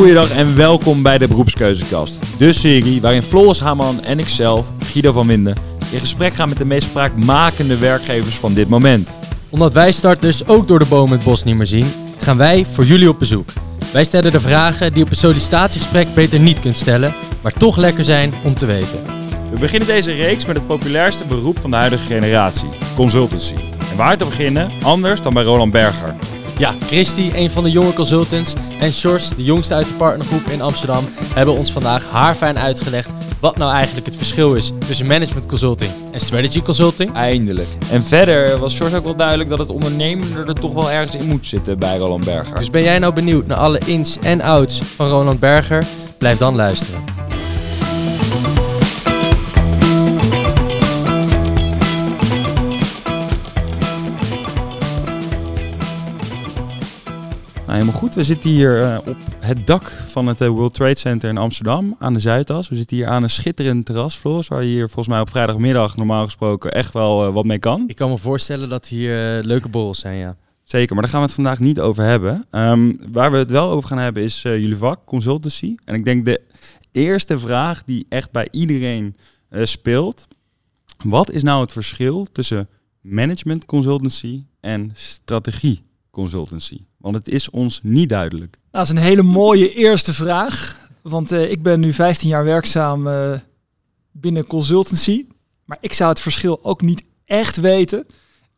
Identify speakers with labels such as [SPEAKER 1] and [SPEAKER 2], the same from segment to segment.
[SPEAKER 1] goeiedag en welkom bij de Beroepskeuzekast. De serie waarin Floris Haman en ikzelf, Guido van Winden, in gesprek gaan met de meest spraakmakende werkgevers van dit moment.
[SPEAKER 2] Omdat wij starters ook door de bomen het bos niet meer zien, gaan wij voor jullie op bezoek. Wij stellen de vragen die op een sollicitatiegesprek beter niet kunt stellen, maar toch lekker zijn om te weten.
[SPEAKER 1] We beginnen deze reeks met het populairste beroep van de huidige generatie, consultancy. En waar te beginnen, anders dan bij Roland Berger.
[SPEAKER 2] Ja, Christy, een van de jonge consultants, en Sjors, de jongste uit de partnergroep in Amsterdam, hebben ons vandaag haarfijn uitgelegd wat nou eigenlijk het verschil is tussen management consulting en strategy consulting.
[SPEAKER 1] Eindelijk. En verder was George ook wel duidelijk dat het ondernemen er toch wel ergens in moet zitten bij Roland Berger.
[SPEAKER 2] Dus ben jij nou benieuwd naar alle ins en outs van Roland Berger? Blijf dan luisteren.
[SPEAKER 1] Helemaal goed. We zitten hier eh, op het dak van het eh, World Trade Center in Amsterdam aan de Zuidas. We zitten hier aan een schitterend terras, Floris, waar je hier volgens mij op vrijdagmiddag normaal gesproken echt wel eh, wat mee kan.
[SPEAKER 2] Ik kan me voorstellen dat hier leuke borrels zijn, ja.
[SPEAKER 1] Zeker, maar daar gaan we het vandaag niet over hebben. Ehm, waar we het wel over gaan hebben is jullie vak, consultancy. En ik denk de eerste vraag die echt bij iedereen speelt. Wat is nou het verschil tussen management consultancy en strategie consultancy? Want het is ons niet duidelijk.
[SPEAKER 3] Nou, dat is een hele mooie eerste vraag. Want eh, ik ben nu 15 jaar werkzaam eh, binnen consultancy. Maar ik zou het verschil ook niet echt weten.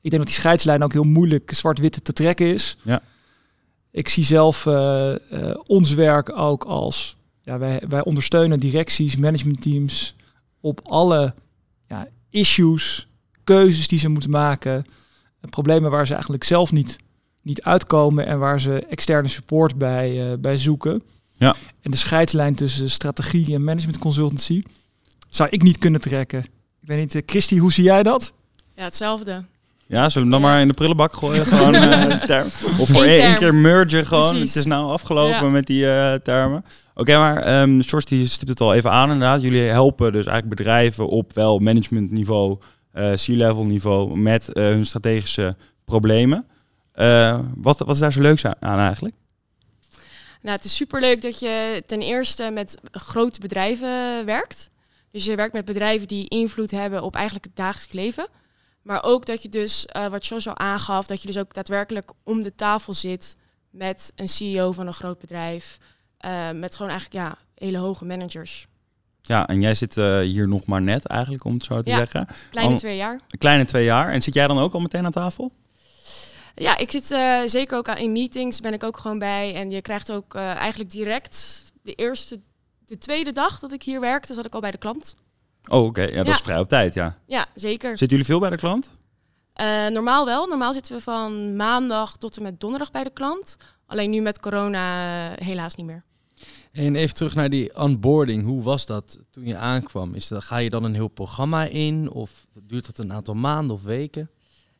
[SPEAKER 3] Ik denk dat die scheidslijn ook heel moeilijk zwart-wit te trekken is.
[SPEAKER 1] Ja.
[SPEAKER 3] Ik zie zelf eh, ons werk ook als... Ja, wij, wij ondersteunen directies, managementteams op alle ja, issues, keuzes die ze moeten maken. en Problemen waar ze eigenlijk zelf niet, niet uitkomen en waar ze externe support bij, eh, bij zoeken.
[SPEAKER 1] Ja.
[SPEAKER 3] En de scheidslijn tussen strategie en management consultancy zou ik niet kunnen trekken. Ik weet niet, eh, Christy, hoe zie jij dat?
[SPEAKER 4] Ja, hetzelfde.
[SPEAKER 1] Ja, zullen we hem dan
[SPEAKER 4] Ja.
[SPEAKER 1] maar in de prullenbak gooien? Gewoon, eh, term. Of voor één
[SPEAKER 4] term.
[SPEAKER 1] keer mergen gewoon.
[SPEAKER 4] Precies.
[SPEAKER 1] Het is nou afgelopen
[SPEAKER 4] Ja.
[SPEAKER 1] met die eh, termen. Oké, maar ehm Sjors die stipt het al even aan inderdaad. Jullie helpen dus eigenlijk bedrijven op wel managementniveau, eh C-level niveau met hun strategische problemen. Eh, wat, wat is daar zo leuks aan, aan eigenlijk?
[SPEAKER 4] Nou, het is superleuk dat je ten eerste met grote bedrijven werkt. Dus je werkt met bedrijven die invloed hebben op eigenlijk het dagelijks leven. Maar ook dat je dus, eh, wat Jos al aangaf, dat je dus ook daadwerkelijk om de tafel zit met een CEO van een groot bedrijf. eh, met gewoon eigenlijk ja, hele hoge managers.
[SPEAKER 1] Ja, en jij zit hier nog maar net eigenlijk, om het zo te
[SPEAKER 4] Ja.
[SPEAKER 1] zeggen.
[SPEAKER 4] Kleine
[SPEAKER 1] Al-
[SPEAKER 4] twee jaar.
[SPEAKER 1] Een kleine twee jaar. En zit jij dan ook al meteen aan tafel?
[SPEAKER 4] Ja, ik zit eh, zeker ook aan, in meetings, ben ik ook gewoon bij. En je krijgt ook eh, eigenlijk direct de eerste, de tweede dag dat ik hier werkte, zat ik al bij de klant.
[SPEAKER 1] Oh, oké. Ja, dat
[SPEAKER 4] Ja.
[SPEAKER 1] is vrij op tijd, ja.
[SPEAKER 4] Ja, zeker.
[SPEAKER 1] Zitten jullie veel bij de klant?
[SPEAKER 4] Eh, normaal wel. Normaal zitten we van maandag tot en met donderdag bij de klant. Alleen nu met corona helaas niet meer.
[SPEAKER 2] En even terug naar die onboarding. Hoe was dat toen je aankwam? Is dat, ga je dan een heel programma in? Of duurt dat een aantal maanden of weken?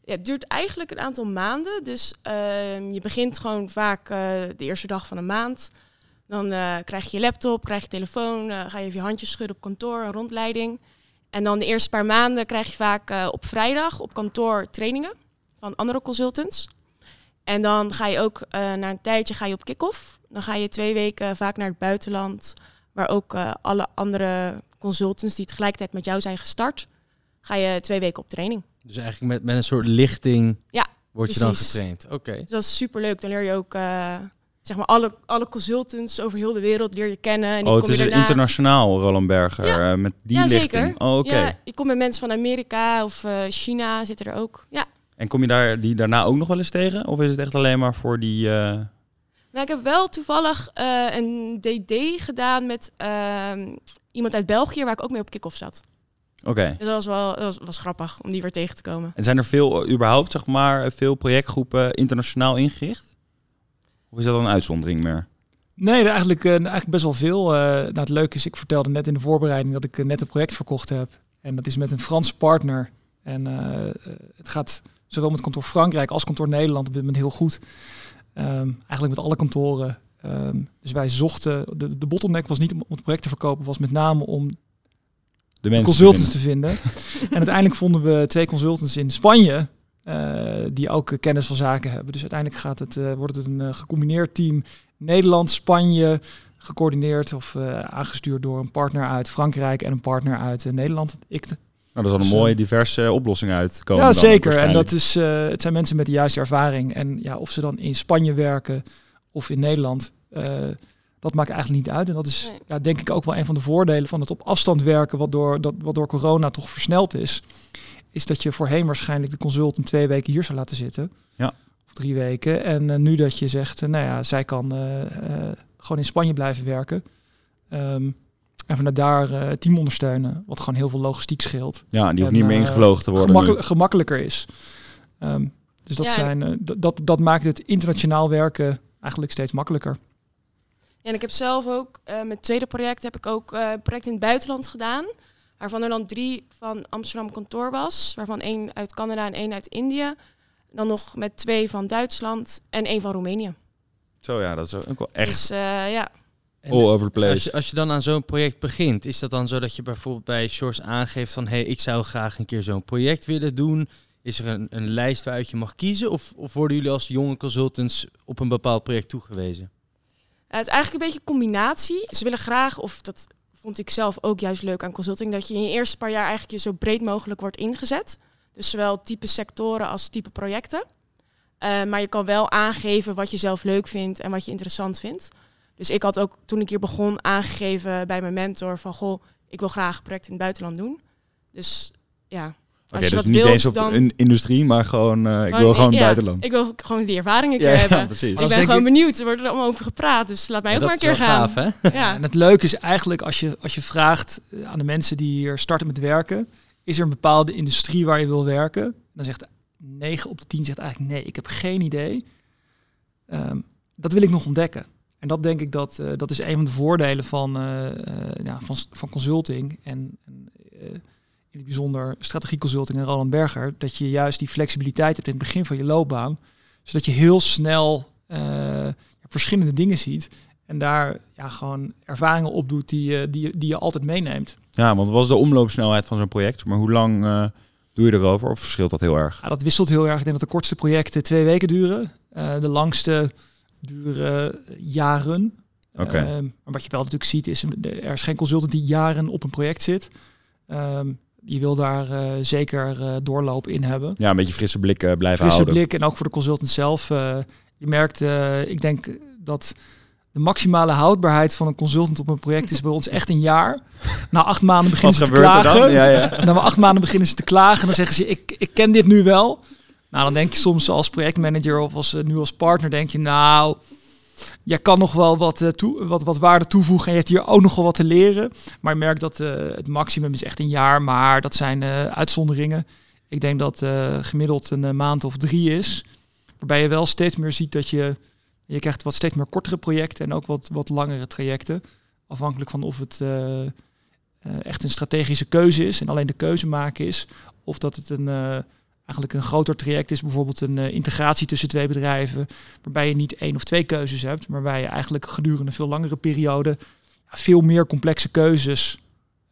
[SPEAKER 4] Ja, het duurt eigenlijk een aantal maanden. Dus ehm, je begint gewoon vaak eh, de eerste dag van een maand. Dan eh, krijg je je laptop, krijg je telefoon, eh, ga je even je handjes schudden op kantoor, een rondleiding. En dan de eerste paar maanden krijg je vaak op vrijdag op kantoor trainingen van andere consultants. En dan ga je ook na een tijdje ga je op kick-off. Dan ga je twee weken vaak naar het buitenland, waar ook alle andere consultants die tegelijkertijd met jou zijn gestart, ga je twee weken op training.
[SPEAKER 2] Dus eigenlijk met, met een soort lichting
[SPEAKER 4] Ja,
[SPEAKER 2] word je dan getraind. Oké.
[SPEAKER 4] Dus dat is super leuk. Dan leer je ook eh, zeg maar alle, alle consultants over heel de wereld leer je kennen. En die
[SPEAKER 1] Oh, het
[SPEAKER 4] kom
[SPEAKER 1] is
[SPEAKER 4] daarna...
[SPEAKER 1] internationaal Roland Berger
[SPEAKER 4] Ja.
[SPEAKER 1] eh, met die
[SPEAKER 4] ja,
[SPEAKER 1] lichting.
[SPEAKER 4] zeker.
[SPEAKER 1] Oh, oké.
[SPEAKER 4] Ja, je komt met mensen van Amerika of eh, China zitten er ook. Ja.
[SPEAKER 1] En kom je daar die daarna ook nog wel eens tegen? Of is het echt alleen maar voor die... eh,
[SPEAKER 4] Nou, ik heb wel toevallig eh, een DD gedaan met ehm, iemand uit België waar ik ook mee op kick-off zat.
[SPEAKER 1] Oké.
[SPEAKER 4] Dus dat was wel dat was, was grappig om die weer tegen te komen.
[SPEAKER 1] En zijn er veel, eh, überhaupt, zeg maar, veel projectgroepen internationaal ingericht? Of is dat een uitzondering meer?
[SPEAKER 3] Nee, eigenlijk, eh, eigenlijk best wel veel. Eh, nou, het leuke is, ik vertelde net in de voorbereiding dat ik net een project verkocht heb. En dat is met een Franse partner. En het gaat zowel met kantoor Frankrijk als kantoor Nederland op dit moment heel goed. Ehm, eigenlijk met alle kantoren. Ehm, dus wij zochten, de, de bottleneck was niet om het project te verkopen, was met name om
[SPEAKER 1] De mensen
[SPEAKER 3] consultants
[SPEAKER 1] te
[SPEAKER 3] te vinden. en uiteindelijk vonden we twee consultants in Spanje. eh, die ook eh, kennis van zaken hebben. Dus uiteindelijk gaat het, eh, wordt het een gecombineerd team. Nederland, Spanje, gecoördineerd of aangestuurd door een partner uit Frankrijk en een partner uit Nederland. Ik
[SPEAKER 1] nou, dat is al een dus, mooie diverse oplossing uitkomen.
[SPEAKER 3] Ja, zeker. En dat is, het zijn mensen met de juiste ervaring. En ja, of ze dan in Spanje werken of in Nederland, dat maakt eigenlijk niet uit. En dat is ja, denk ik ook wel een van de voordelen van het op afstand werken, wat door, dat, wat door corona toch versneld is. Is dat je voorheen waarschijnlijk de consultant twee weken hier zou laten zitten.
[SPEAKER 1] Ja.
[SPEAKER 3] Of drie weken. En uh, nu dat je zegt, uh, nou ja, zij kan uh, gewoon in Spanje blijven werken. Um, en vanuit daar het team ondersteunen. Wat gewoon heel veel logistiek scheelt.
[SPEAKER 1] Ja, die hoeft niet meer ingevlogen te worden.
[SPEAKER 3] Gemakkelijk, gemakkelijker is. Um, dus dat, ja, zijn, dat, dat maakt het internationaal werken eigenlijk steeds makkelijker.
[SPEAKER 4] Ja, en ik heb zelf ook uh, met tweede project heb ik ook uh, project in het buitenland gedaan. Waarvan er dan drie van Amsterdam kantoor was. Waarvan één uit Canada en één uit India. Dan nog met twee van Duitsland en één van Roemenië.
[SPEAKER 1] Zo ja, dat is ook wel echt.
[SPEAKER 4] Dus, uh, ja.
[SPEAKER 1] All over the place.
[SPEAKER 2] Als je, als je dan aan zo'n project begint, is dat dan zo dat je bijvoorbeeld bij Shores aangeeft van hé, hey, ik zou graag een keer zo'n project willen doen? Is er een, een lijst waaruit je mag kiezen? Of, of worden jullie als jonge consultants op een bepaald project toegewezen?
[SPEAKER 4] Het is eigenlijk een beetje een combinatie. Ze willen graag, of dat vond ik zelf ook juist leuk aan consulting, dat je in je eerste paar jaar eigenlijk je zo breed mogelijk wordt ingezet. Dus zowel type sectoren als type projecten. Uh, maar je kan wel aangeven wat je zelf leuk vindt en wat je interessant vindt. Dus ik had ook toen ik hier begon aangegeven bij mijn mentor van goh, ik wil graag project in het buitenland doen. Dus ja,
[SPEAKER 1] Oké, dus niet eens op een industrie, maar gewoon, uh, ik wil gewoon ja, buitenland.
[SPEAKER 4] Ik wil gewoon die ervaring een keer hebben. Ja, precies. Ik ben gewoon benieuwd. Er wordt er allemaal over gepraat, dus laat mij ook maar een keer gaan.
[SPEAKER 2] Gaaf,
[SPEAKER 3] hè? Ja. En het leuke is eigenlijk als je, als je vraagt eh, aan de mensen die hier starten met werken, is er een bepaalde industrie waar je wil werken? Dan zegt 9 op de 10 zegt eigenlijk nee, ik heb geen idee. Um, dat wil ik nog ontdekken. En dat denk ik dat, uh, dat is een van de voordelen van, uh, ja, van, van consulting. En, en het bijzonder strategieconsulting en Roland Berger, dat je juist die flexibiliteit hebt in het begin van je loopbaan, zodat je heel snel uh, verschillende dingen ziet en daar ja, gewoon ervaringen opdoet die, die, die je altijd meeneemt.
[SPEAKER 1] Ja, want wat was de omloopsnelheid van zo'n project? Maar hoe lang uh, doe je erover of verschilt dat heel erg?
[SPEAKER 3] Ja, dat wisselt heel erg. Ik denk dat de kortste projecten twee weken duren. de langste duren jaren.
[SPEAKER 1] Oké. Okay.
[SPEAKER 3] maar wat je wel natuurlijk ziet is, er is geen consultant die jaren op een project zit. Um, je wil daar uh, zeker uh, doorloop in hebben.
[SPEAKER 1] Ja, een beetje frisse blik uh, blijven
[SPEAKER 3] frisse
[SPEAKER 1] houden.
[SPEAKER 3] blik en ook voor de consultant zelf. je merkt, ik denk dat de maximale houdbaarheid van een consultant op een project is bij ons echt een jaar. Na acht maanden beginnen ze te klagen. Ja, ja. Na acht maanden beginnen ze te klagen. Dan zeggen ze, ik, ik ken dit nu wel. Nou, dan denk je soms als projectmanager of als, nu als partner, denk je, nou, jij kan nog wel wat, uh, toe, wat, wat waarde toevoegen en je hebt hier ook nog wel wat te leren. Maar je merkt dat uh, het maximum is echt een jaar, maar dat zijn uh, uitzonderingen. Ik denk dat gemiddeld een maand of drie is. Waarbij je wel steeds meer ziet dat je, je krijgt wat steeds meer kortere projecten en ook wat, wat langere trajecten. Afhankelijk van of het echt een strategische keuze is en alleen de keuze maken is. Of dat het een eigenlijk een groter traject is bijvoorbeeld een uh, integratie tussen twee bedrijven, waarbij je niet één of twee keuzes hebt, maar waarbij je eigenlijk gedurende een veel langere periode veel meer complexe keuzes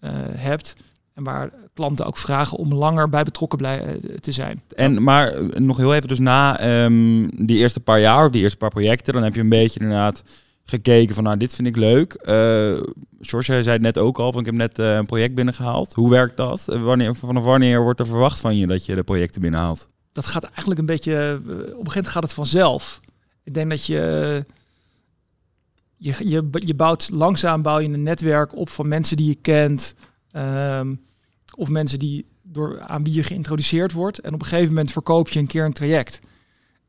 [SPEAKER 3] uh, hebt. En waar klanten ook vragen om langer bij betrokken uh, te zijn.
[SPEAKER 1] En maar nog heel even, dus na um, die eerste paar jaar of die eerste paar projecten, dan heb je een beetje inderdaad gekeken van nou, dit vind ik leuk. Uh, George, jij zei net ook al, van ik heb net uh, een project binnengehaald. Hoe werkt dat? Wanneer, vanaf wanneer wordt er verwacht van je dat je de projecten binnenhaalt?
[SPEAKER 3] Dat gaat eigenlijk een beetje, op een gegeven moment gaat het vanzelf. Ik denk dat je, je, je, je bouwt langzaam bouw je een netwerk op van mensen die je kent. Um, of mensen die door aan wie je geïntroduceerd wordt. En op een gegeven moment verkoop je een keer een traject.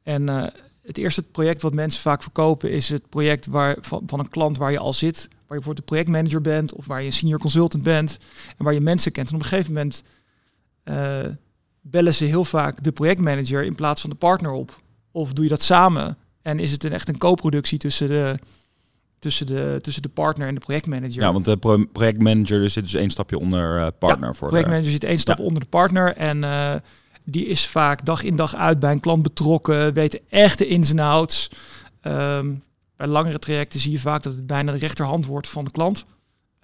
[SPEAKER 3] En het eerste project wat mensen vaak verkopen is het project waar, van, van een klant waar je al zit, waar je bijvoorbeeld de projectmanager bent of waar je een senior consultant bent en waar je mensen kent. En op een gegeven moment uh, bellen ze heel vaak de projectmanager in plaats van de partner op. Of doe je dat samen en is het een, echt een co-productie tussen de, tussen, de, tussen de partner en de projectmanager.
[SPEAKER 1] Ja, want de pro projectmanager zit dus één stapje onder uh, partner.
[SPEAKER 3] Ja,
[SPEAKER 1] voor
[SPEAKER 3] projectmanager
[SPEAKER 1] de...
[SPEAKER 3] zit één stap onder de partner en uh, die is vaak dag in dag uit bij een klant betrokken, weet de echte ins en outs. Um, bij langere trajecten zie je vaak dat het bijna de rechterhand wordt van de klant.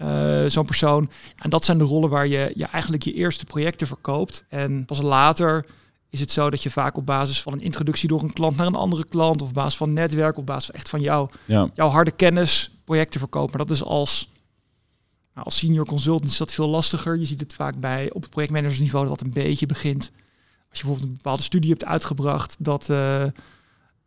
[SPEAKER 3] Uh, Zo'n persoon. En dat zijn de rollen waar je, je eigenlijk je eerste projecten verkoopt. En pas later is het zo dat je vaak op basis van een introductie door een klant naar een andere klant, of op basis van netwerk, op basis echt van jou,
[SPEAKER 1] Ja.
[SPEAKER 3] jouw harde kennis projecten verkoopt. Maar dat is als, nou, als senior consultant is dat veel lastiger. Je ziet het vaak bij op het projectmanagersniveau dat dat een beetje begint. Als je bijvoorbeeld een bepaalde studie hebt uitgebracht, dat uh,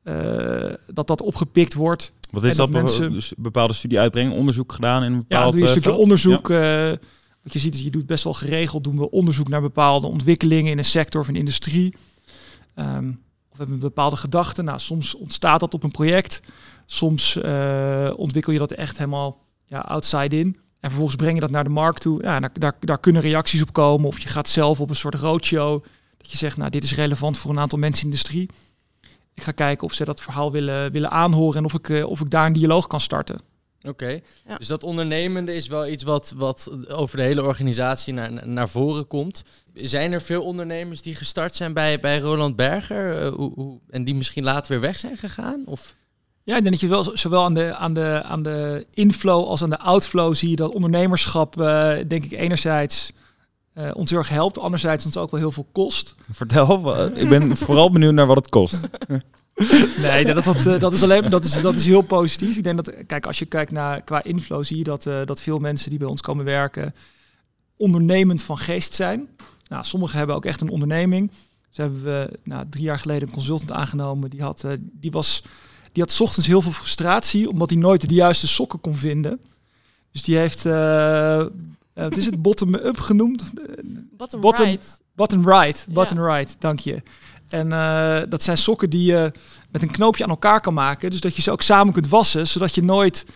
[SPEAKER 3] uh, dat, dat opgepikt wordt.
[SPEAKER 1] Wat is dat? Mensen... Dus bepaalde studie uitbrengen, onderzoek gedaan in een bepaald
[SPEAKER 3] Ja, doe je een stukje
[SPEAKER 1] veld?
[SPEAKER 3] onderzoek.
[SPEAKER 1] Ja.
[SPEAKER 3] Wat je ziet is, je doet best wel geregeld, doen we onderzoek naar bepaalde ontwikkelingen in een sector of een industrie. Um, of we hebben een bepaalde gedachte. Nou, soms ontstaat dat op een project. Soms ontwikkel je dat echt helemaal ja, outside in. En vervolgens breng je dat naar de markt toe. Ja, daar, daar, daar kunnen reacties op komen. Of je gaat zelf op een soort roadshow. Dat je zegt, nou, dit is relevant voor een aantal mensen in de industrie. Ik ga kijken of ze dat verhaal willen, willen aanhoren. En of ik, uh, of ik daar een dialoog kan starten.
[SPEAKER 2] Oké, okay. ja. dus dat ondernemende is wel iets wat, wat over de hele organisatie naar, naar voren komt. Zijn er veel ondernemers die gestart zijn bij, bij Roland Berger uh, hoe, hoe, en die misschien later weer weg zijn gegaan? Of?
[SPEAKER 3] Ja, ik denk dat je wel zowel aan de, aan, de, aan de inflow als aan de outflow zie je dat ondernemerschap, uh, denk ik, enerzijds uh, ons heel erg helpt, anderzijds ons ook wel heel veel kost.
[SPEAKER 1] Vertel, ik ben vooral benieuwd naar wat het kost.
[SPEAKER 3] Nee, dat, dat, dat, is alleen dat is, dat is heel positief. Ik denk dat, kijk, als je kijkt naar qua inflow, zie je dat, uh, dat veel mensen die bij ons komen werken ondernemend van geest zijn. Nou, sommigen hebben ook echt een onderneming. Ze hebben we nou, drie jaar geleden een consultant aangenomen. Die had, uh, die was, die had 's ochtends heel veel frustratie, omdat hij nooit de juiste sokken kon vinden. Dus die heeft, uh, wat is het, bottom-up genoemd?
[SPEAKER 4] Bottom,
[SPEAKER 3] bottom
[SPEAKER 4] right.
[SPEAKER 3] Bottom right, bottom ja. right, dank je. En uh, dat zijn sokken die je met een knoopje aan elkaar kan maken. Dus dat je ze ook samen kunt wassen, zodat je nooit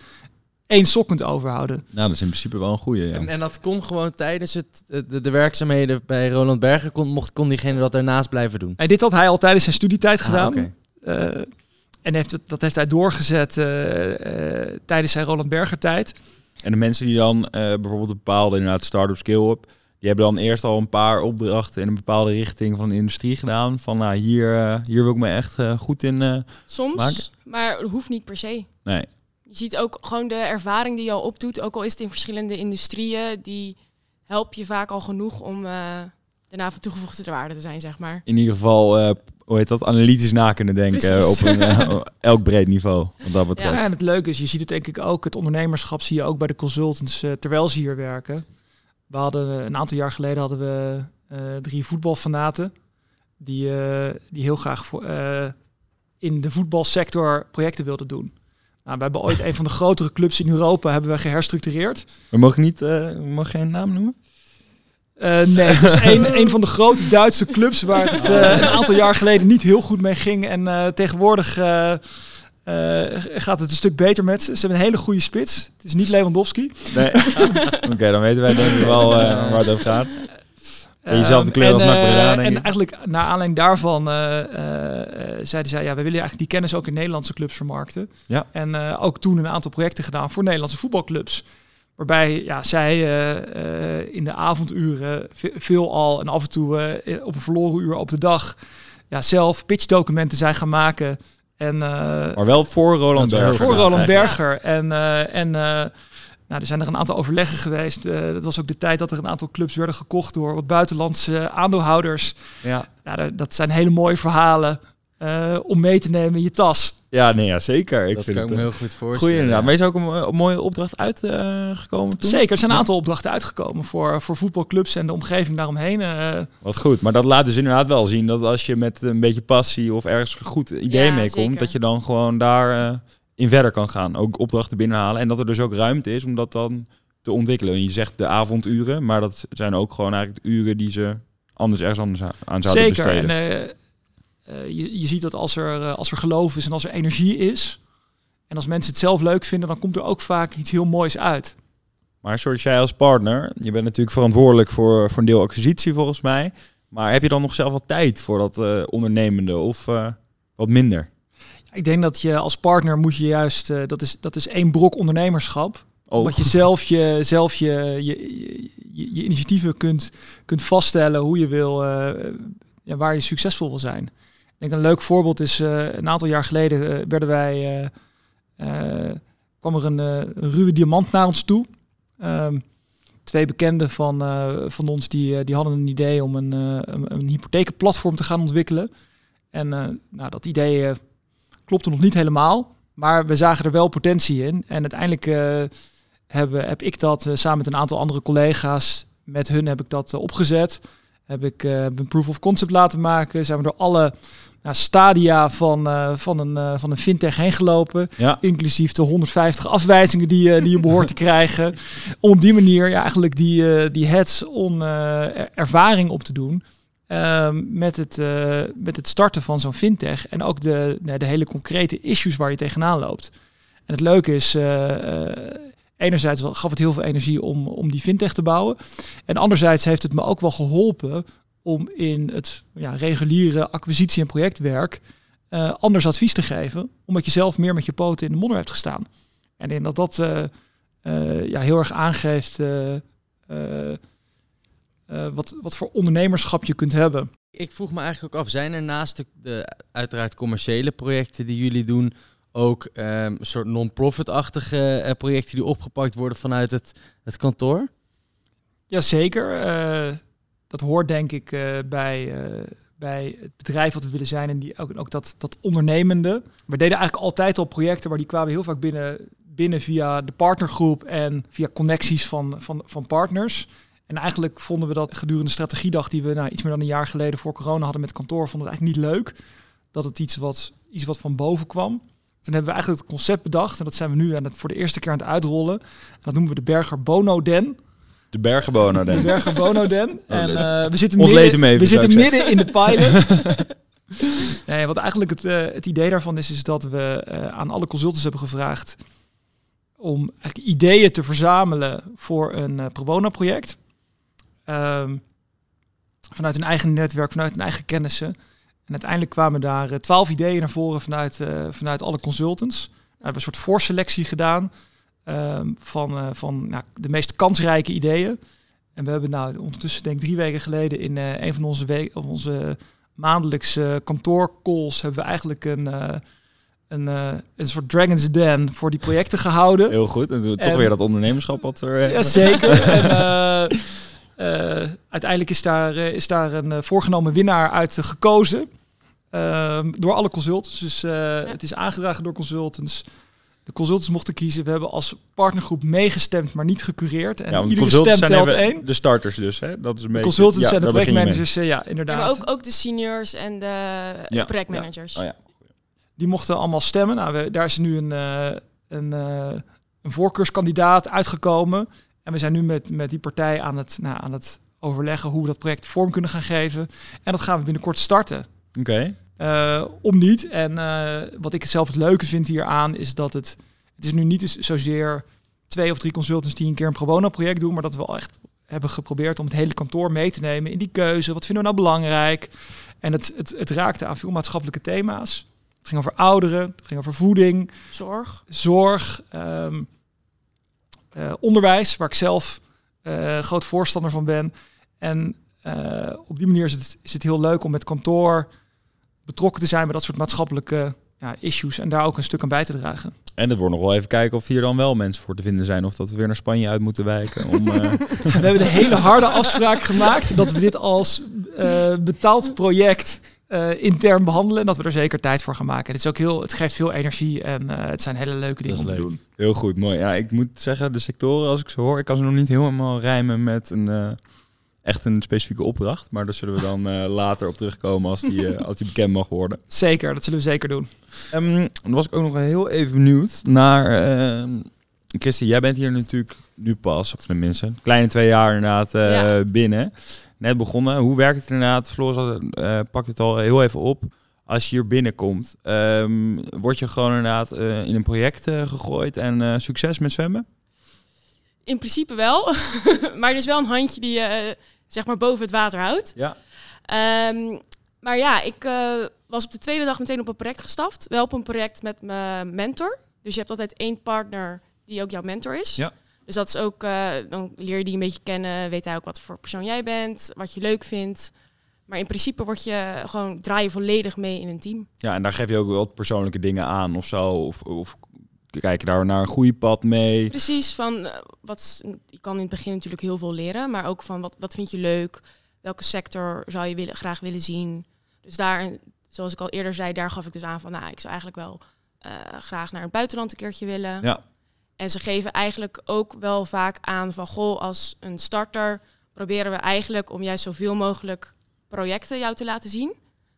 [SPEAKER 3] één sok kunt overhouden.
[SPEAKER 1] Nou, dat is in principe wel een goede. Ja.
[SPEAKER 2] En, en, dat kon gewoon tijdens het, de, de, werkzaamheden bij Roland Berger, kon, mocht, kon diegene dat daarnaast blijven doen?
[SPEAKER 3] En dit had hij al tijdens zijn studietijd
[SPEAKER 2] Ah,
[SPEAKER 3] gedaan. Uh, en heeft, dat heeft hij doorgezet uh, tijdens zijn Roland Berger tijd.
[SPEAKER 1] En de mensen die dan bijvoorbeeld een bepaalde inderdaad start-up skill-up... Die hebben dan eerst al een paar opdrachten in een bepaalde richting van de industrie gedaan. Van nou, hier, uh, hier wil ik me echt uh, goed in
[SPEAKER 4] Soms,
[SPEAKER 1] maken.
[SPEAKER 4] maar hoeft niet per se.
[SPEAKER 1] Nee.
[SPEAKER 4] Je ziet ook gewoon de ervaring die je al opdoet, ook al is het in verschillende industrieën, die help je vaak al genoeg om daarna van toegevoegde waarde te zijn, zeg maar.
[SPEAKER 1] In ieder geval, hoe heet dat, analytisch na kunnen denken
[SPEAKER 4] Precies.
[SPEAKER 1] op een, elk breed niveau. Wat dat betreft.
[SPEAKER 3] Ja, en het leuke is, je ziet het denk ik ook, het ondernemerschap zie je ook bij de consultants terwijl ze hier werken. We hadden een aantal jaar geleden hadden we uh, drie voetbalfanaten die, uh, die heel graag voor, uh, in de voetbalsector projecten wilden doen. Nou, we hebben ooit een van de grotere clubs in Europa hebben we geherstructureerd.
[SPEAKER 1] We mogen niet, we mogen geen naam noemen.
[SPEAKER 3] Nee, het is een, een van de grote Duitse clubs waar het een aantal jaar geleden niet heel goed mee ging en tegenwoordig. Uh, gaat het een stuk beter met ze. Ze hebben een hele goede spits. Het is niet Lewandowski.
[SPEAKER 1] Nee. Oké, okay, dan weten wij denk ik wel waar het over gaat. En jezelf de kleur als
[SPEAKER 3] En eigenlijk naar aanleiding daarvan zeiden zij... ja, we willen eigenlijk die kennis ook in Nederlandse clubs vermarkten.
[SPEAKER 1] Ja.
[SPEAKER 3] En ook toen een aantal projecten gedaan voor Nederlandse voetbalclubs. Waarbij ja, zij in de avonduren veel al en af en toe op een verloren uur op de dag... Ja, zelf pitchdocumenten zijn gaan maken... En, uh,
[SPEAKER 1] maar wel voor Roland Berger.
[SPEAKER 3] Voor Roland Berger. En, uh, en uh, nou, er zijn er een aantal overleggen geweest. dat was ook de tijd dat er een aantal clubs werden gekocht door wat buitenlandse aandeelhouders.
[SPEAKER 1] Ja.
[SPEAKER 3] Nou, dat zijn hele mooie verhalen om mee te nemen in je tas.
[SPEAKER 1] Ja, nee, ja zeker. Ik
[SPEAKER 2] dat
[SPEAKER 1] vind
[SPEAKER 2] kan ik
[SPEAKER 1] het,
[SPEAKER 2] me heel goed voorstellen.
[SPEAKER 1] Goeie inderdaad. Maar is ook een, een mooie opdracht uitgekomen toen?
[SPEAKER 3] Zeker, er zijn een aantal opdrachten uitgekomen voor, voor voetbalclubs en de omgeving daaromheen. Uh,
[SPEAKER 1] Wat goed, maar dat laat dus inderdaad wel zien dat als je met een beetje passie of ergens een goed idee
[SPEAKER 4] Ja,
[SPEAKER 1] mee komt,
[SPEAKER 4] zeker.
[SPEAKER 1] dat je dan gewoon daar uh, in verder kan gaan. Ook opdrachten binnenhalen en dat er dus ook ruimte is om dat dan te ontwikkelen. En je zegt de avonduren, maar dat zijn ook gewoon eigenlijk de uren die ze anders ergens anders aan zouden
[SPEAKER 3] Zeker.
[SPEAKER 1] besteden.
[SPEAKER 3] En, uh, je, je ziet dat als er, als er geloof is en als er energie is, en als mensen het zelf leuk vinden, dan komt er ook vaak iets heel moois uit.
[SPEAKER 1] Maar zoals jij als partner, je bent natuurlijk verantwoordelijk voor, voor een deel acquisitie volgens mij. Maar heb je dan nog zelf wat tijd voor dat uh, ondernemende of wat minder?
[SPEAKER 3] Ik denk dat je als partner moet je juist, dat, is, dat is één brok ondernemerschap. Oh. Omdat je zelf je, zelf je, je, je, je initiatieven kunt, kunt vaststellen hoe je wil, ja, waar je succesvol wil zijn. Denk een leuk voorbeeld is, een aantal jaar geleden werden wij uh, kwam er een, uh, ruwe diamant naar ons toe. Um, twee bekenden van, eh, van ons die, die hadden een idee om een, een, een hypothekenplatform te gaan ontwikkelen. En nou, dat idee klopte nog niet helemaal, maar we zagen er wel potentie in. En uiteindelijk heb ik dat samen met een aantal andere collega's, met hun heb ik dat opgezet. Heb ik een proof of concept laten maken. Zijn we door alle nou, stadia van, uh, van, een, uh, van een fintech heen gelopen. Ja. Inclusief de 150 afwijzingen die, uh, die je behoort te krijgen. Om op die manier ja, eigenlijk die, die heads-on ervaring op te doen. Ehm, met, het, met het starten van zo'n fintech. En ook de, de hele concrete issues waar je tegenaan loopt. En het leuke is, enerzijds gaf het heel veel energie om, om die fintech te bouwen. En anderzijds heeft het me ook wel geholpen om in het ja, reguliere acquisitie- en projectwerk uh, anders advies te geven, omdat je zelf meer met je poten in de modder hebt gestaan. En in dat dat uh, uh, ja, heel erg aangeeft wat, wat voor ondernemerschap je kunt hebben.
[SPEAKER 2] Ik vroeg me eigenlijk ook af, zijn er naast de, de uiteraard commerciële projecten die jullie doen, ook um, een soort non-profit-achtige projecten die opgepakt worden vanuit het, het kantoor?
[SPEAKER 3] Jazeker dat hoort denk ik uh, bij, uh, bij het bedrijf wat we willen zijn en die ook, ook dat, dat ondernemende. We deden eigenlijk altijd al projecten, maar die kwamen heel vaak binnen, binnen via de partnergroep en via connecties van, van, van partners. En eigenlijk vonden we dat gedurende de strategiedag die we nou, iets meer dan een jaar geleden voor corona hadden met kantoor, vonden we eigenlijk niet leuk. Dat het iets wat, iets wat van boven kwam. Toen hebben we eigenlijk het concept bedacht en dat zijn we nu aan het, voor de eerste keer aan het uitrollen. En dat noemen we de Berger Bono Den.
[SPEAKER 1] De Bergenbono Den.
[SPEAKER 3] De Bergenbono Den. En uh, we zitten, midden, even, we zitten midden in de pilot. nee, wat eigenlijk het, uh, het idee daarvan is, is dat we uh, aan alle consultants hebben gevraagd om eigenlijk ideeën te verzamelen voor een pro bono project. Um, vanuit hun eigen netwerk, vanuit hun eigen kennissen. En uiteindelijk kwamen daar twaalf ideeën naar voren vanuit, vanuit alle consultants. We hebben een soort voorselectie gedaan. Ehm, van, uh, van nou, de meest kansrijke ideeën. En we hebben nou ondertussen denk ik drie weken geleden in een van onze, we onze maandelijkse kantoorcalls hebben we eigenlijk een, een, een soort Dragon's Den voor die projecten gehouden.
[SPEAKER 1] Heel goed. En, en toch weer dat ondernemerschap wat er...
[SPEAKER 3] Ja, zeker. en, uiteindelijk is daar, is daar een voorgenomen winnaar uit gekozen. Ehm, door alle consultants. Dus het is aangedragen door consultants de consultants mochten kiezen. We hebben als partnergroep meegestemd, maar niet gecureerd. En ja, iedere stem telt één.
[SPEAKER 1] De starters dus, hè? Dat is een
[SPEAKER 3] de consultants ja, en de projectmanagers, eh, ja, inderdaad.
[SPEAKER 4] maar ook, ook de seniors en de projectmanagers.
[SPEAKER 1] Oh, ja.
[SPEAKER 3] Die mochten allemaal stemmen. Nou, we, daar is nu een, uh, een, uh, een voorkeurskandidaat uitgekomen. En we zijn nu met, met die partij aan het, nou, aan het overleggen hoe we dat project vorm kunnen gaan geven. En dat gaan we binnenkort starten.
[SPEAKER 1] Oké.
[SPEAKER 3] Uh, om niet. En uh, wat ik zelf het leuke vind hieraan is dat het... Het is nu niet zozeer twee of drie consultants die een keer een pro bono project doen, maar dat we wel echt hebben geprobeerd om het hele kantoor mee te nemen in die keuze. Wat vinden we nou belangrijk? En het, het, het raakte aan veel maatschappelijke thema's. Het ging over ouderen, het ging over voeding.
[SPEAKER 4] Zorg.
[SPEAKER 3] Zorg. Um, onderwijs, waar ik zelf groot voorstander van ben. En op die manier is het, is het heel leuk om met kantoor betrokken te zijn bij dat soort maatschappelijke ja, issues en daar ook een stuk aan bij te dragen.
[SPEAKER 1] En het wordt nog wel even kijken of hier dan wel mensen voor te vinden zijn of dat we weer naar Spanje uit moeten wijken. Om, uh...
[SPEAKER 3] we hebben de hele harde afspraak gemaakt dat we dit als uh, betaald project uh, intern behandelen en dat we er zeker tijd voor gaan maken. Het is ook heel, het geeft veel energie en het zijn hele leuke dingen om te doen.
[SPEAKER 1] Heel goed, mooi. Ja, ik moet zeggen, de sectoren als ik ze hoor, ik kan ze nog niet helemaal rijmen met een echt een specifieke opdracht. Maar daar zullen we dan uh, later op terugkomen als die, uh, als die bekend mag worden.
[SPEAKER 3] Zeker, dat zullen we zeker doen.
[SPEAKER 1] Um, dan was ik ook nog heel even benieuwd naar... Christy, jij bent hier natuurlijk nu pas, of tenminste, kleine twee jaar inderdaad uh, ja. binnen. Net begonnen. Hoe werkt het inderdaad? Floor uh, pakt het al heel even op. Als je hier binnenkomt, um, word je gewoon inderdaad in een project gegooid en succes met zwemmen?
[SPEAKER 4] In principe wel. maar er is wel een handje die je zeg maar boven het water houdt.
[SPEAKER 1] Ja.
[SPEAKER 4] Um, maar ja, ik was op de tweede dag meteen op een project gestaft. Wel op een project met mijn mentor. Dus je hebt altijd één partner die ook jouw mentor is.
[SPEAKER 1] Ja.
[SPEAKER 4] Dus dat is ook, uh, dan leer je die een beetje kennen. Weet hij ook wat voor persoon jij bent, wat je leuk vindt. Maar in principe word je gewoon, draai je volledig mee in een team.
[SPEAKER 1] Ja, en daar geef je ook wel persoonlijke dingen aan of zo. Of, of kijk je daar naar een goede pad mee?
[SPEAKER 4] Precies, van eh, wat, je kan in het begin natuurlijk heel veel leren, maar ook van wat, wat vind je leuk? Welke sector zou je willen, graag willen zien? Dus daar, zoals ik al eerder zei, daar gaf ik dus aan van, nou, ik zou eigenlijk wel eh, graag naar het buitenland een keertje willen.
[SPEAKER 1] Ja.
[SPEAKER 4] En ze geven eigenlijk ook wel vaak aan van, goh, als een starter proberen we eigenlijk om juist zoveel mogelijk projecten jou te laten zien.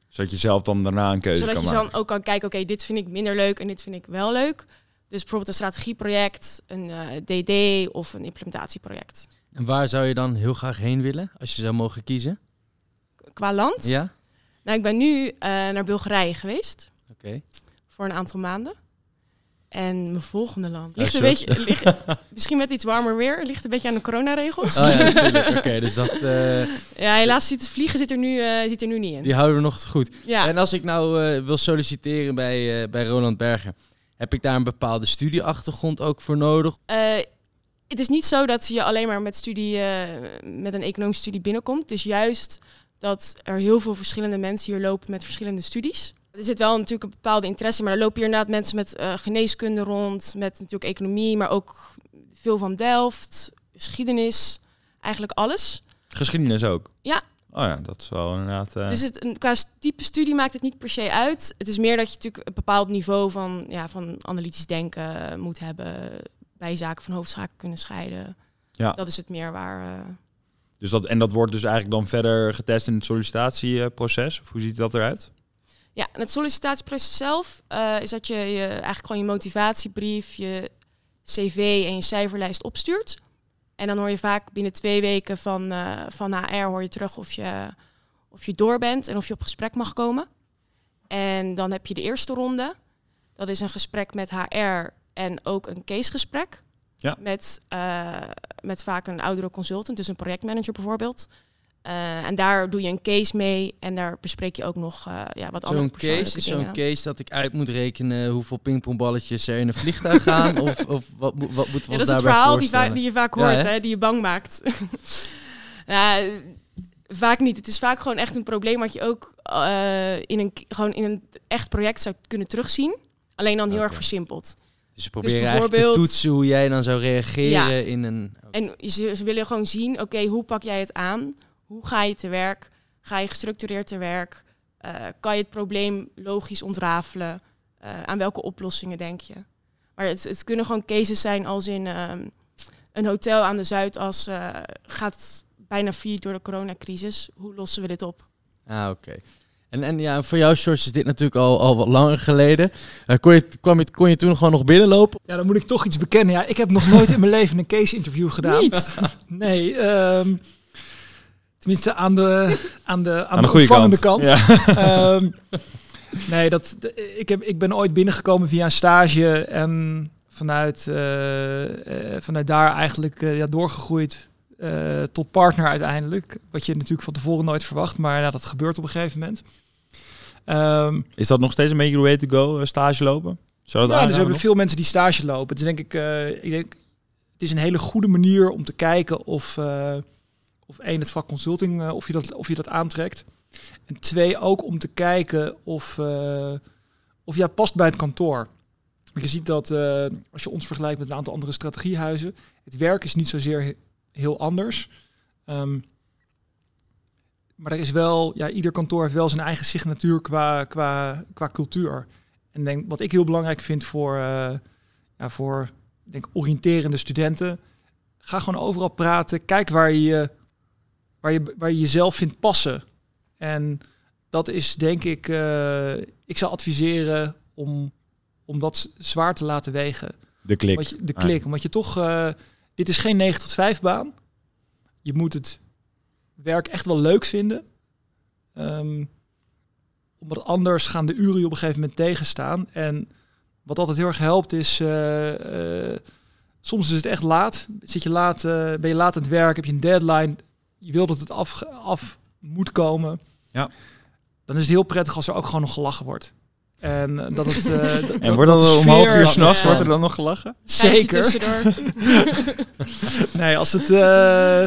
[SPEAKER 1] Zodat je zelf dan daarna een keuze
[SPEAKER 4] Zodat
[SPEAKER 1] kan
[SPEAKER 4] je
[SPEAKER 1] maken.
[SPEAKER 4] dan ook kan kijken, oké, dit vind ik minder leuk en dit vind ik wel leuk. Dus bijvoorbeeld een strategieproject, een eh, DD of een implementatieproject.
[SPEAKER 2] En waar zou je dan heel graag heen willen, als je zou mogen kiezen?
[SPEAKER 4] Qua land?
[SPEAKER 2] Ja?
[SPEAKER 4] Nou, ik ben nu eh, naar Bulgarije geweest
[SPEAKER 2] Oké.
[SPEAKER 4] voor een aantal maanden. En mijn volgende land ligt een beetje, ligt, misschien met iets warmer weer, ligt een beetje aan de coronaregels.
[SPEAKER 2] Oh ja. Oké, dus dat, eh,
[SPEAKER 4] Ja, helaas zit het vliegen zit er nu, eh, zit er nu niet in.
[SPEAKER 2] die houden we nog goed.
[SPEAKER 4] Ja,
[SPEAKER 2] En als ik nou eh, wil solliciteren bij, bij Roland Berger, heb ik daar een bepaalde studieachtergrond ook voor nodig?
[SPEAKER 4] Het is niet zo dat je alleen maar met, studie, met een economische studie binnenkomt. Het is juist dat er heel veel verschillende mensen hier lopen met verschillende studies. Er zit wel natuurlijk een bepaalde interesse, maar er lopen hier inderdaad mensen met eh, geneeskunde rond, met natuurlijk economie, maar ook veel van Delft, geschiedenis, eigenlijk alles.
[SPEAKER 1] Geschiedenis ook?
[SPEAKER 4] Ja.
[SPEAKER 1] Oh ja, dat is wel inderdaad... eh,
[SPEAKER 4] Dus het, qua type studie maakt het niet per se uit. Het is meer dat je natuurlijk een bepaald niveau van, ja, van analytisch denken moet hebben, bij zaken van hoofdzaken kunnen scheiden.
[SPEAKER 1] Ja.
[SPEAKER 4] Dat is het meer waar. eh,
[SPEAKER 1] dus dat, en dat wordt dus eigenlijk dan verder getest in het sollicitatieproces? Of hoe ziet dat eruit?
[SPEAKER 4] Ja, en het sollicitatieproces zelf eh, is dat je, je eigenlijk gewoon je motivatiebrief, je cv en je cijferlijst opstuurt. En dan hoor je vaak binnen twee weken van, eh, van HR hoor je terug of je, of je door bent en of je op gesprek mag komen. En dan heb je de eerste ronde. Dat is een gesprek met HR en ook een casegesprek.
[SPEAKER 1] Ja.
[SPEAKER 4] Met, eh, met vaak een oudere consultant, dus een projectmanager bijvoorbeeld. Eh, en daar doe je een case mee en daar bespreek je ook nog eh, ja, wat andere persoonlijke
[SPEAKER 2] case
[SPEAKER 4] dingen.
[SPEAKER 2] zo'n case dat ik uit moet rekenen hoeveel pingpongballetjes er in een vliegtuig gaan? of, of wat, moet- wat moeten we
[SPEAKER 4] Ja,
[SPEAKER 2] ons
[SPEAKER 4] dat is het verhaal die, va- die je vaak
[SPEAKER 2] Ja,
[SPEAKER 4] hoort,
[SPEAKER 2] hè?
[SPEAKER 4] hè? die je bang maakt. eh, vaak niet. Het is vaak gewoon echt een probleem wat je ook eh, in, een, gewoon in een echt project zou kunnen terugzien. Alleen dan heel erg versimpeld.
[SPEAKER 2] Dus ze proberen te
[SPEAKER 4] bijvoorbeeld-
[SPEAKER 2] toetsen hoe jij dan zou reageren
[SPEAKER 4] Ja.
[SPEAKER 2] in een...
[SPEAKER 4] En ze, ze willen gewoon zien, oké, hoe pak jij het aan? Hoe ga je te werk? Ga je gestructureerd te werk? Eh, kan je het probleem logisch ontrafelen? Eh, aan welke oplossingen denk je? Maar het, het kunnen gewoon cases zijn als in ehm, een hotel aan de Zuidas eh, gaat bijna failliet door de coronacrisis. Hoe lossen we dit op?
[SPEAKER 2] Ah, oké. En, en ja, voor jou, George, is dit natuurlijk al, al wat langer geleden. Eh, kon, je, kwam je, kon je toen gewoon nog binnenlopen?
[SPEAKER 3] Ja, dan moet ik toch iets bekennen. Ja, ik heb nog nooit in mijn leven een case interview gedaan.
[SPEAKER 4] Niet.
[SPEAKER 3] Nee, ehm, tenminste aan de, aan de, aan
[SPEAKER 1] Aan de
[SPEAKER 3] de
[SPEAKER 1] goede kant.
[SPEAKER 3] kant.
[SPEAKER 1] Ja.
[SPEAKER 3] Ehm, nee, dat, de- ik, heb, ik ben ooit binnengekomen via een stage en vanuit, eh, eh, vanuit daar eigenlijk eh, ja, doorgegroeid tot partner uiteindelijk. Wat je natuurlijk van tevoren nooit verwacht, maar ja, dat gebeurt op een gegeven moment. Ehm,
[SPEAKER 1] Is dat nog steeds een beetje the way to go, stage lopen? Zou dat
[SPEAKER 3] ja, dus we hebben veel mensen die stage lopen. Dus denk ik, ik denk, het is een hele goede manier om te kijken of, of één, het vak consulting, eh, of, je dat, of je dat aantrekt. En twee, ook om te kijken of, eh of jij past bij het kantoor. Want je ziet dat eh, als je ons vergelijkt met een aantal andere strategiehuizen, het werk is niet zozeer he- heel anders. Ehm, maar er is wel, ja, ieder kantoor heeft wel zijn eigen signatuur qua, qua, qua cultuur. En denk, wat ik heel belangrijk vind voor, ja, voor denk, oriënterende studenten, ga gewoon overal praten. Kijk waar je, je- waar je, waar je jezelf vindt passen. En dat is denk ik, eh, ik zou adviseren om, om dat zwaar te laten wegen.
[SPEAKER 1] De klik.
[SPEAKER 3] Je, de
[SPEAKER 1] Ah.
[SPEAKER 3] klik. Omdat je toch, eh, dit is geen 9 tot 5 baan. Je moet het werk echt wel leuk vinden. Ehm, omdat anders gaan de uren je op een gegeven moment tegenstaan. En wat altijd heel erg helpt is, eh, soms is het echt laat. Zit je laat, ben je laat aan het werk, heb je een deadline. Je wil dat het af, af moet komen.
[SPEAKER 1] Ja.
[SPEAKER 3] Dan is het heel prettig als er ook gewoon nog gelachen wordt. En eh, dat het. eh,
[SPEAKER 1] En wordt dat om half uur s'nachts,
[SPEAKER 4] Ja.
[SPEAKER 1] wordt er dan nog gelachen?
[SPEAKER 3] Zeker. Nee, als het. eh,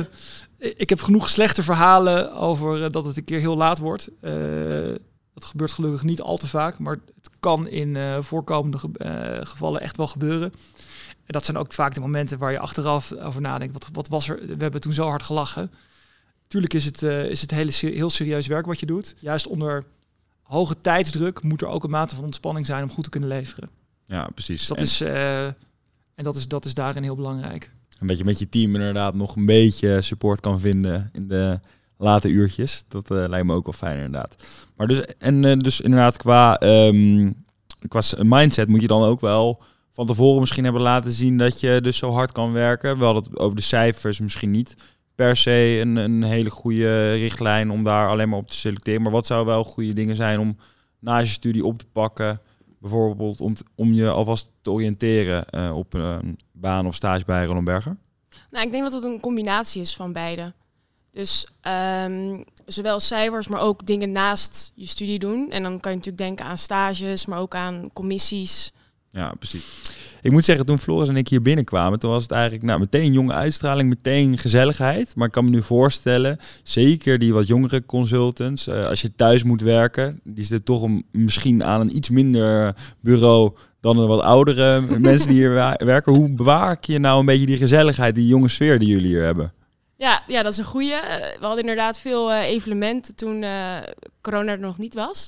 [SPEAKER 3] ik heb genoeg slechte verhalen over dat het een keer heel laat wordt. Eh, dat gebeurt gelukkig niet al te vaak, maar het kan in uh, voorkomende ge uh, gevallen echt wel gebeuren. En dat zijn ook vaak de momenten waar je achteraf over nadenkt. Wat, wat was er? We hebben toen zo hard gelachen. Tuurlijk is het, uh, is het hele, heel serieus werk wat je doet. Juist onder hoge tijdsdruk moet er ook een mate van ontspanning zijn om goed te kunnen leveren.
[SPEAKER 1] Ja, precies.
[SPEAKER 3] Dus dat en, is, en dat is, dat is daarin heel belangrijk.
[SPEAKER 1] En dat je met je team inderdaad nog een beetje support kan vinden in de late uurtjes. Dat uh, lijkt me ook wel fijn inderdaad. Maar dus, en uh, dus inderdaad qua, um, qua mindset moet je dan ook wel van tevoren misschien hebben laten zien dat je dus zo hard kan werken. Wel dat over de cijfers misschien niet per se een, een hele goede richtlijn om daar alleen maar op te selecteren. Maar wat zou wel goede dingen zijn om na je studie op te pakken? Bijvoorbeeld om, om je alvast te oriënteren uh, op een baan of stage bij Roland Berger?
[SPEAKER 4] Nou, ik denk dat het een combinatie is van beide. Dus um, zowel cijfers, maar ook dingen naast je studie doen. En dan kan je natuurlijk denken aan stages, maar ook aan commissies.
[SPEAKER 1] Ja, precies. Ik moet zeggen, toen Floris en ik hier binnenkwamen, toen was het eigenlijk nou, meteen jonge uitstraling, meteen gezelligheid. Maar ik kan me nu voorstellen, zeker die wat jongere consultants, uh, als je thuis moet werken, die zitten toch een, misschien aan een iets minder bureau dan een wat oudere mensen die hier werken. Hoe bewaak je nou een beetje die gezelligheid, die jonge sfeer die jullie hier hebben?
[SPEAKER 4] Ja, ja, dat is een goede. We hadden inderdaad veel uh, evenementen toen uh, corona er nog niet was.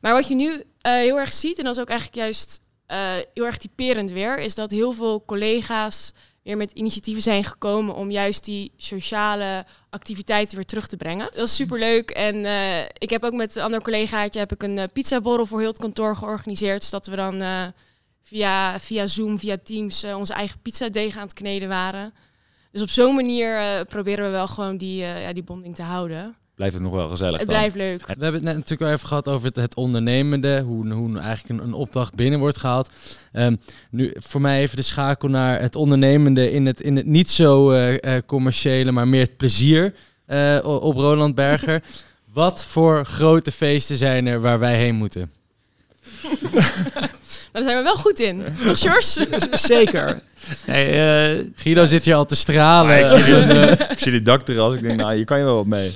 [SPEAKER 4] Maar wat je nu heel erg ziet, en dat is ook eigenlijk juist heel erg typerend weer, is dat heel veel collega's weer met initiatieven zijn gekomen om juist die sociale activiteiten weer terug te brengen. Dat is superleuk. En ik heb ook met een ander collegaatje heb ik een pizzaborrel voor heel het kantoor georganiseerd, zodat we dan via, via Zoom, via Teams onze eigen pizzadeeg aan het kneden waren. Dus op zo'n manier proberen we wel gewoon die, ja, die bonding te houden.
[SPEAKER 1] Blijft het nog wel gezellig?
[SPEAKER 4] Het
[SPEAKER 1] dan?
[SPEAKER 4] blijft leuk.
[SPEAKER 2] We hebben het net natuurlijk al even gehad over het, het ondernemende, hoe, hoe eigenlijk een, een, opdracht binnen wordt gehaald. Um, nu voor mij even de schakel naar het ondernemende in het, in het niet zo uh, commerciële, maar meer het plezier op Roland Berger. Wat voor grote feesten zijn er waar wij heen moeten?
[SPEAKER 4] Daar zijn we wel goed in. Toch?
[SPEAKER 3] Zeker.
[SPEAKER 2] Uh, Guido zit hier al te stralen.
[SPEAKER 1] Ik, zie een, uh, ik zie de dakterras. Ik denk, nou, hier kan je wel wat mee.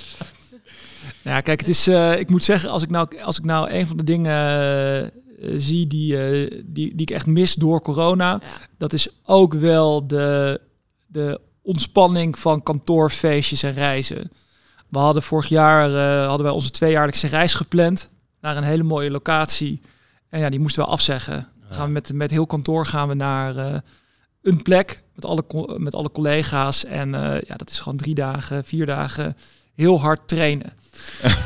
[SPEAKER 3] Nou, kijk, het is, uh, ik moet zeggen, als ik nou, als ik nou een van de dingen zie die, die, die ik echt mis door corona, ja. dat is ook wel de, de ontspanning van kantoorfeestjes en reizen. We hadden vorig jaar hadden wij onze tweejaarlijkse reis gepland naar een hele mooie locatie. En ja, die moesten we afzeggen. Ja. Gaan we met, met heel kantoor gaan we naar uh, een plek met alle, met alle collega's. En uh, ja, dat is gewoon drie dagen, vier dagen heel hard trainen.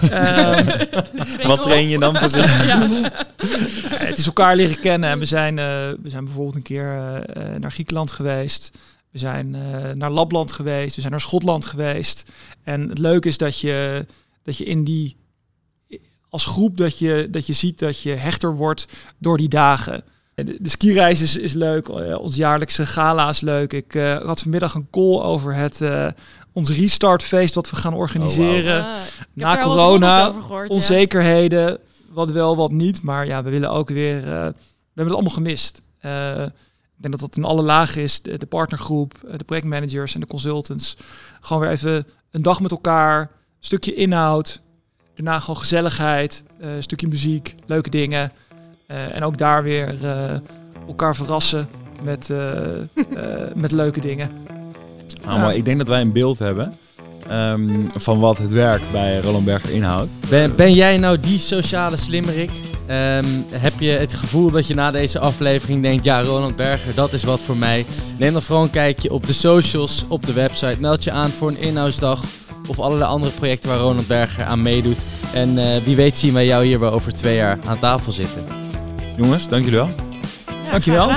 [SPEAKER 1] um, Wat train je dan precies? ja.
[SPEAKER 3] het is elkaar leren kennen. En we zijn, uh, we zijn bijvoorbeeld een keer naar Griekenland geweest. We zijn naar Lapland geweest. We zijn naar Schotland geweest. En het leuke is dat je, dat je in die als groep dat je, dat je ziet dat je hechter wordt door die dagen. De, de skireis is, is leuk, ons jaarlijkse gala is leuk. Ik had vanmiddag een call over het, ons restartfeest wat we gaan organiseren.
[SPEAKER 4] Oh, wow. ah,
[SPEAKER 3] Na corona, gehoord, onzekerheden, ja. wat wel, wat niet. Maar ja, we willen ook weer, we hebben het allemaal gemist. ik denk dat dat in alle lagen is, de, de partnergroep, de projectmanagers en de consultants. Gewoon weer even een dag met elkaar, een stukje inhoud, Daarna gewoon gezelligheid, uh, een stukje muziek, leuke dingen. Uh, en ook daar weer uh, elkaar verrassen met, met leuke dingen.
[SPEAKER 1] Nou, maar ik denk dat wij een beeld hebben um, van wat het werk bij Roland Berger inhoudt.
[SPEAKER 2] Ben, ben jij nou die sociale slimmerik? Um, heb je het gevoel dat je na deze aflevering denkt, ja, Roland Berger, dat is wat voor mij. Neem dan vooral een kijkje op de socials, op de website. Meld je aan voor een inhoudsdag of allerlei andere projecten waar Ronald Berger aan meedoet. En uh, wie weet zien wij jou hier wel over twee jaar aan tafel zitten.
[SPEAKER 1] Jongens, dank jullie wel.
[SPEAKER 3] Ja, Dankjewel.